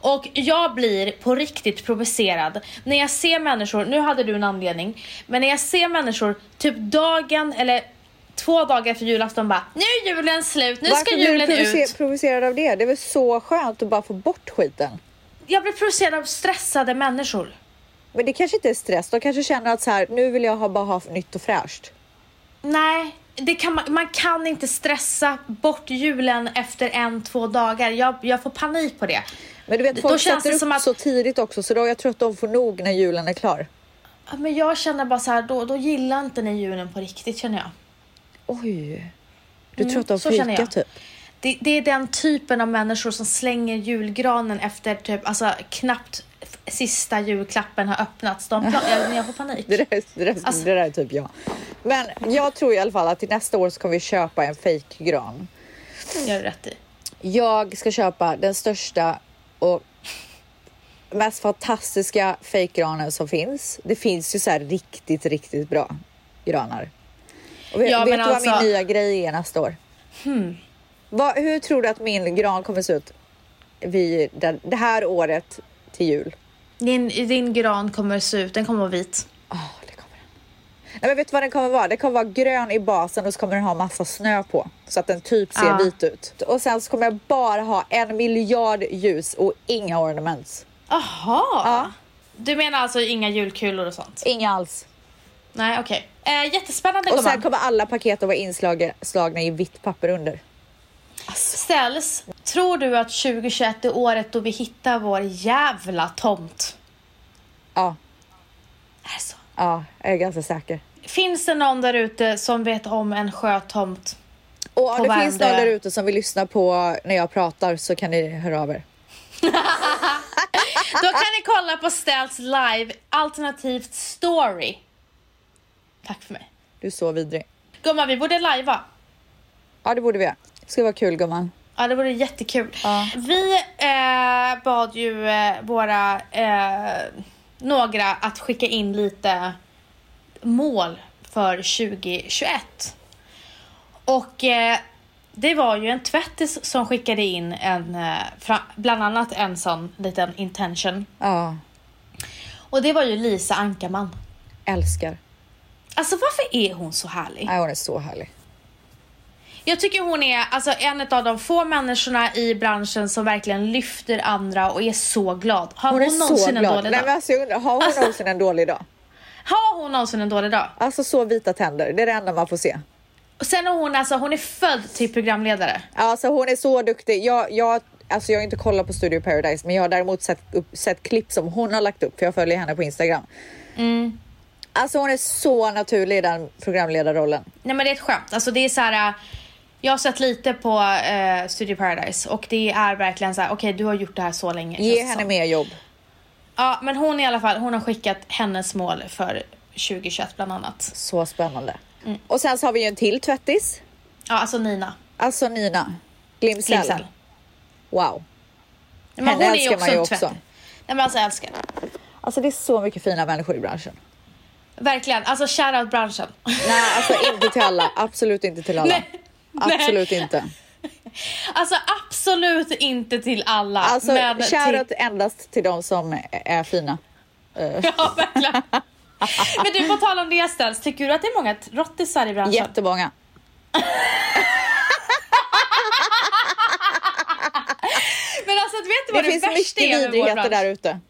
Och jag blir på riktigt provocerad när jag ser människor, nu hade du en anledning, men när jag ser människor typ dagen eller två dagar efter julafton bara Nu är julen slut, nu ska Varför blir julen du provocer- ut. provocerad av det? Det är väl så skönt att bara få bort skiten. Jag blir provocerad av stressade människor. Men det kanske inte är stress. De kanske känner att så här, nu vill jag ha, bara ha nytt och fräscht. Nej, det kan man, man kan inte stressa bort julen efter en, två dagar. Jag, jag får panik på det. Men du vet, Då folk känns sätter det upp att- så tidigt också så då jag tror att de får nog när julen är klar. Men jag känner bara så här, då, då gillar inte ni julen på riktigt känner jag. Oj. Du tror att de Mm, jag. typ? Det, det är den typen av människor som slänger julgranen efter typ, alltså knappt sista julklappen har öppnats. De, jag, jag får panik. Det där, det, där, Alltså- det där är typ jag. Men jag tror i alla fall att till nästa år så kommer vi köpa en fejkgran. Gör du rätt i. Jag ska köpa den största och mest fantastiska fejkgranen som finns. Det finns ju så här riktigt, riktigt bra granar. Vet Ja, vet du vad alltså- Hmm. min nya grej är nästa år? Vad, hur tror du att min gran kommer se ut vid det, det här året till jul? Din, din gran kommer se ut, den kommer vara vit. Åh, det kommer den. Nej, men vet du vad den kommer vara? Den kommer vara grön i basen och så kommer den ha massa snö på så att den typ ser Ja. vit ut. Och sen så kommer jag bara ha en miljard ljus och inga ornaments. Aha. Ja. Du menar alltså inga julkulor och sånt? Inga alls. Nej, okej. Eh, jättespännande Och sen kommer alla paket att vara inslagna i vitt papper under. Ställs, tror du att 2021 är året då vi hittar vår jävla tomt? Ja, Är det så? ja, jag är ganska säker. Finns det någon där ute som vet om en sjötomt? Och om det finns Värmdö. någon där ute som vill lyssna på när jag pratar så kan ni höra av er. Då kan ni kolla på Ställs live alternativt story. Tack för mig. Du är så vidrig. Gumman, vi borde lajva. Ja, det borde vi göra. Det ska vara kul gumman. Ja, det vore jättekul. Ja. Vi eh, bad ju eh, våra eh, några att skicka in lite mål för 2021. Och eh, det var ju en tvättis som skickade in en, eh, bland annat en sån liten intention. Ja, Och det var ju Lisa Ankarman. älskar. Alltså varför är hon så härlig? Nej, hon är så härlig. Jag tycker hon är alltså, en av de få människorna i branschen som verkligen lyfter andra och är så glad. Har Hon hon, är så någonsin en glad. dålig Nej, dag? men alltså, jag undrar, har hon någonsin en dålig dag? Har hon någonsin en dålig dag? Alltså så vita tänder, det är det enda man får se. Och sen är hon alltså, hon är född till programledare. Alltså hon är så duktig. Jag, jag, alltså jag har inte kollat på Studio Paradise, men jag har däremot sett, upp, sett klipp som hon har lagt upp, för jag följer henne på Instagram. Mm. Alltså hon är så naturlig i den programledarrollen. Nej men det är ett skämt. Alltså det är så här. äh, Jag har sett lite på eh, Studio Paradise och det är verkligen så här. okej du har gjort det här så länge. Ge henne som. mer jobb. Ja men hon i alla fall, hon har skickat hennes mål för 2021 bland annat. Så spännande. Mm. Och sen så har vi ju en till tvättis. Ja alltså Nina Alltså Nina Glimsell. Glimsell. Wow. Men Henne hon är älskar man ju också. Nej men alltså jag älskar. Alltså det är så mycket fina människor i branschen. Verkligen, alltså shoutout branschen. Nej, alltså inte till alla. Absolut inte till alla. Nej. Absolut inte. Alltså absolut inte till alla. Alltså men shoutout till... endast till de som är fina. Ja verkligen. men du på tal om det ställs, tycker du att det är många rottisar i branschen? Jättemånga. Men alltså vet du Det vad det, finns värsta är mycket vidrigheter där ute.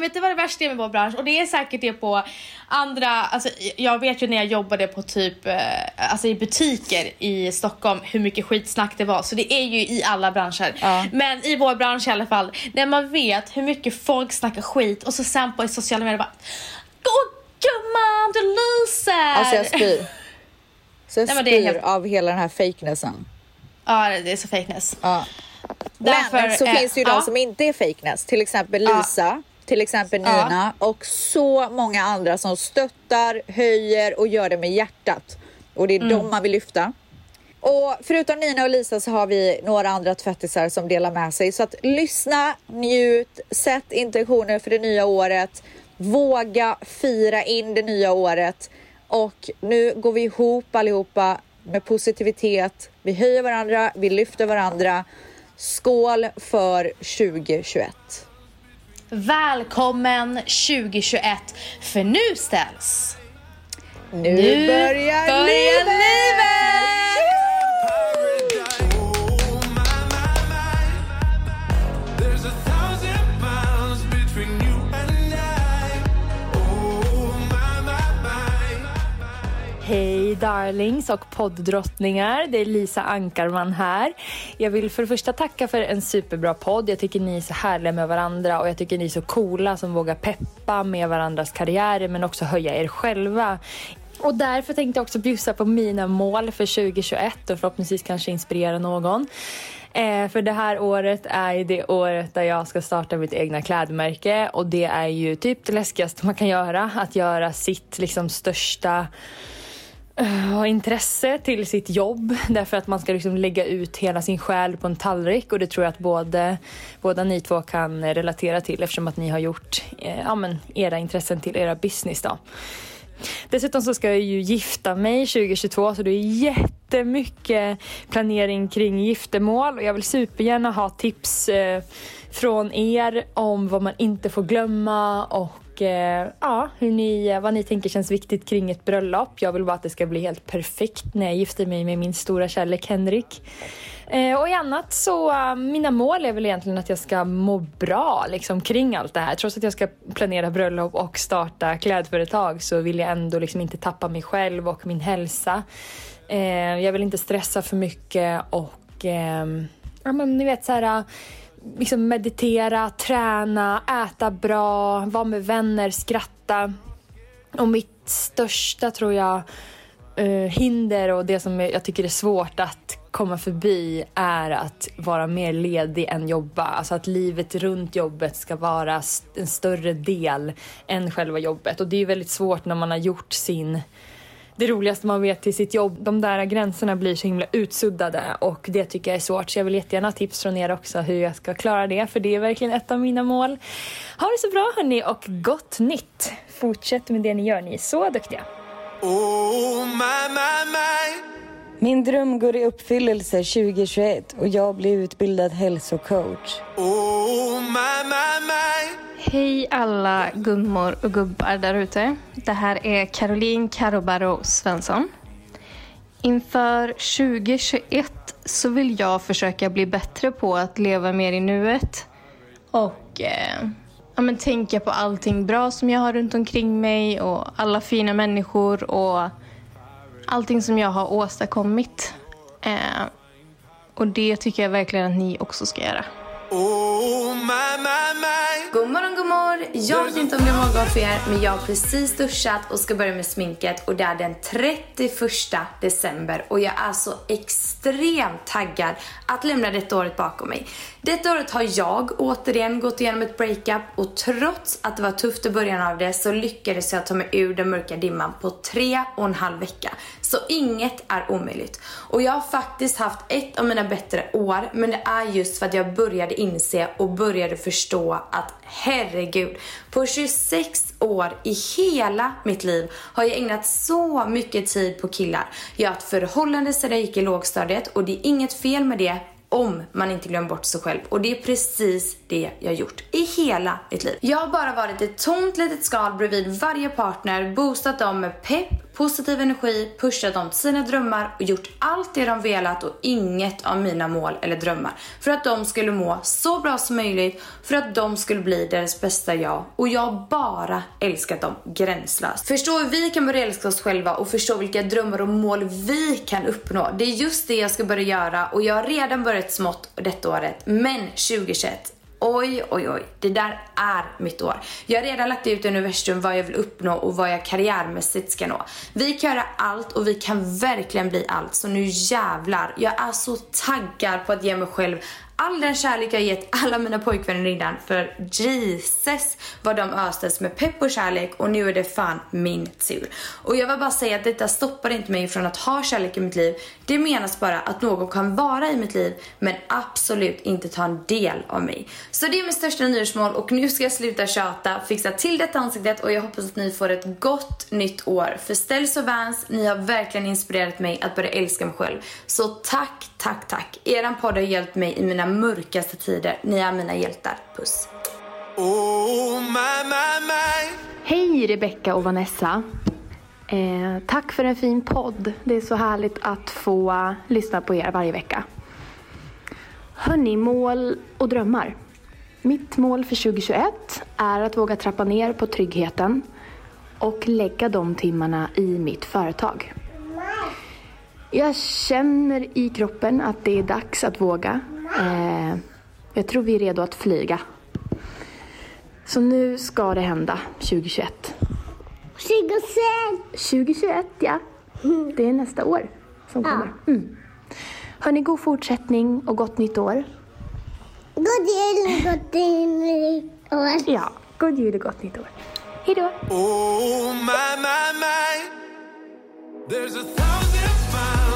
Vet du vad det värsta är med vår bransch? Och det är säkert det på andra, alltså jag vet ju när jag jobbade på typ, eh, alltså i butiker i Stockholm hur mycket skitsnack det var. Så det är ju i alla branscher. Ja. Men i vår bransch i alla fall, när man vet hur mycket folk snackar skit och så sen på i sociala medier bara Åh gumman, du lyser! Alltså jag spyr. Så jag Nej, spyr helt- av hela den här fejknessen. Ja, det är så fakeness. Ja. Därför, Men så eh, finns det ju ja. de som inte är fakeness. Till exempel. Lisa, till exempel Ja. Nina och så många andra som stöttar, höjer och gör det med hjärtat. Och det är Mm. dem man vill lyfta. Och förutom Nina och Lisa så har vi några andra tvättisar som delar med sig. Så att lyssna, njut, sätt intentioner för det nya året. Våga fira in det nya året. Och nu går vi ihop allihopa med positivitet. Vi höjer varandra, vi lyfter varandra. Skål för 2021! Välkommen 2021, för nu ställs Nu, Nu börjar, börjar livet! Paradise. Hej darlings och poddrottningar, det är Lisa Ankarman här. Jag vill för det första tacka för en superbra podd. Jag tycker ni är så härliga med varandra och jag tycker ni är så coola som vågar peppa med varandras karriärer men också höja er själva. Och därför tänkte jag också bjussa på mina mål för 2021 och förhoppningsvis kanske inspirera någon. Eh, för det här året är ju det året där jag ska starta mitt egna klädmärke och det är ju typ det läskigaste man kan göra. Att göra sitt liksom största Eh, ha intresse till sitt jobb därför att man ska liksom lägga ut hela sin själ på en tallrik och det tror jag att både, båda ni två kan relatera till eftersom att ni har gjort eh, ja, men era intressen till era business. Då. Dessutom så ska jag ju gifta mig 2022 så det är jättemycket planering kring giftermål och jag vill supergärna ha tips eh, från er om vad man inte får glömma och Eh, ja, hur ni, eh, vad ni tänker känns viktigt kring ett bröllop. Jag vill bara att det ska bli helt perfekt när jag gifter mig med min stora kärlek Henrik. Eh, och i annat så, eh, mina mål är väl egentligen att jag ska må bra liksom, kring allt det här. Trots att jag ska planera bröllop och starta klädföretag så vill jag ändå liksom inte tappa mig själv och min hälsa. Eh, jag vill inte stressa för mycket och ehm, ja, men ni vet så här eh, liksom meditera, träna, äta bra, vara med vänner, skratta. Och mitt största tror jag eh, hinder och det som jag tycker är svårt att komma förbi är att vara mer ledig än jobba. Alltså att livet runt jobbet ska vara st- en större del än själva jobbet. Och det är ju väldigt svårt när man har gjort sin det roligaste man vet till sitt jobb. De där gränserna blir så himla utsuddade och det tycker jag är svårt. Så jag vill jättegärna ha tips från er också hur jag ska klara det för det är verkligen ett av mina mål. Ha det så bra hörni och gott nytt! Fortsätt med det ni gör, ni är så duktiga. Oh my, my, my. Min dröm går i uppfyllelse 2021 och jag blir utbildad hälsocoach. Oh, my, my, my. Hej alla gummor och gubbar där ute. Det här är Caroline Carobaro Svensson. Inför 2021 så vill jag försöka bli bättre på att leva mer i nuet och eh, ja, men tänka på allting bra som jag har runt omkring mig och alla fina människor och allting som jag har åstadkommit. Eh, och det tycker jag verkligen att ni också ska göra. Oh, my, my, my. God morgon, god morgon. Jag vet inte om det är morgon för er, men jag har precis duschat och ska börja med sminket och det är den 31 december och jag är så extremt taggad att lämna detta året bakom mig. Detta året har jag återigen gått igenom ett breakup och trots att det var tufft i början av det så lyckades jag ta mig ur den mörka dimman på tre och en halv vecka. Så inget är omöjligt. Och jag har faktiskt haft ett av mina bättre år men det är just för att jag började inse och började förstå att herregud, på 26 år i hela mitt liv har jag ägnat så mycket tid på killar. Jag har haft förhållande sedan jag gick i lågstadiet och det är inget fel med det om man inte glömmer bort sig själv. Och det är precis det jag gjort i hela mitt liv. Jag har bara varit ett tomt litet skal bredvid varje partner, boostat dem med pepp, positiv energi, pushat dem till sina drömmar och gjort allt det de velat och inget av mina mål eller drömmar. För att de skulle må så bra som möjligt, för att de skulle bli deras bästa jag. Och jag har bara älskat dem gränslöst. Förstå hur vi kan börja älska oss själva och förstå vilka drömmar och mål vi kan uppnå. Det är just det jag ska börja göra och jag har redan börjat smått detta året. Men 2021 Oj, oj, oj. Det där är mitt år. Jag har redan lagt ut i universum vad jag vill uppnå och vad jag karriärmässigt ska nå. Vi kan göra allt och vi kan verkligen bli allt. Så nu jävlar. Jag är så taggad på att ge mig själv all den kärlek jag gett alla mina pojkvänner innan. För Jesus vad de östes med pepp och kärlek och nu är det fan min tur. Och jag vill bara säga att detta stoppar inte mig från att ha kärlek i mitt liv. Det menas bara att någon kan vara i mitt liv men absolut inte ta en del av mig. Så det är mitt största nyårsmål och nu ska jag sluta tjata, fixa till detta ansiktet och jag hoppas att ni får ett gott nytt år. För Stells och Vans, ni har verkligen inspirerat mig att börja älska mig själv. Så tack, tack, tack. Eran podd har hjälpt mig i mina mörkaste tider. Ni är mina hjältar. Puss. Oh, my, my, my. Hej Rebecca och Vanessa. Eh, tack för en fin podd. Det är så härligt att få lyssna på er varje vecka. Hörni, mål och drömmar. Mitt mål för 2021 är att våga trappa ner på tryggheten och lägga de timmarna i mitt företag. Jag känner i kroppen att det är dags att våga. Eh, jag tror vi är redo att flyga. Så nu ska det hända 2021. 2021. 2021, ja. Det är nästa år som kommer. Mm. Hörni, god fortsättning och gott nytt år. God jul, gott nytt år. Ja, god jul och gott nytt år. Hej då! Oh, my, my, my. There's a thousand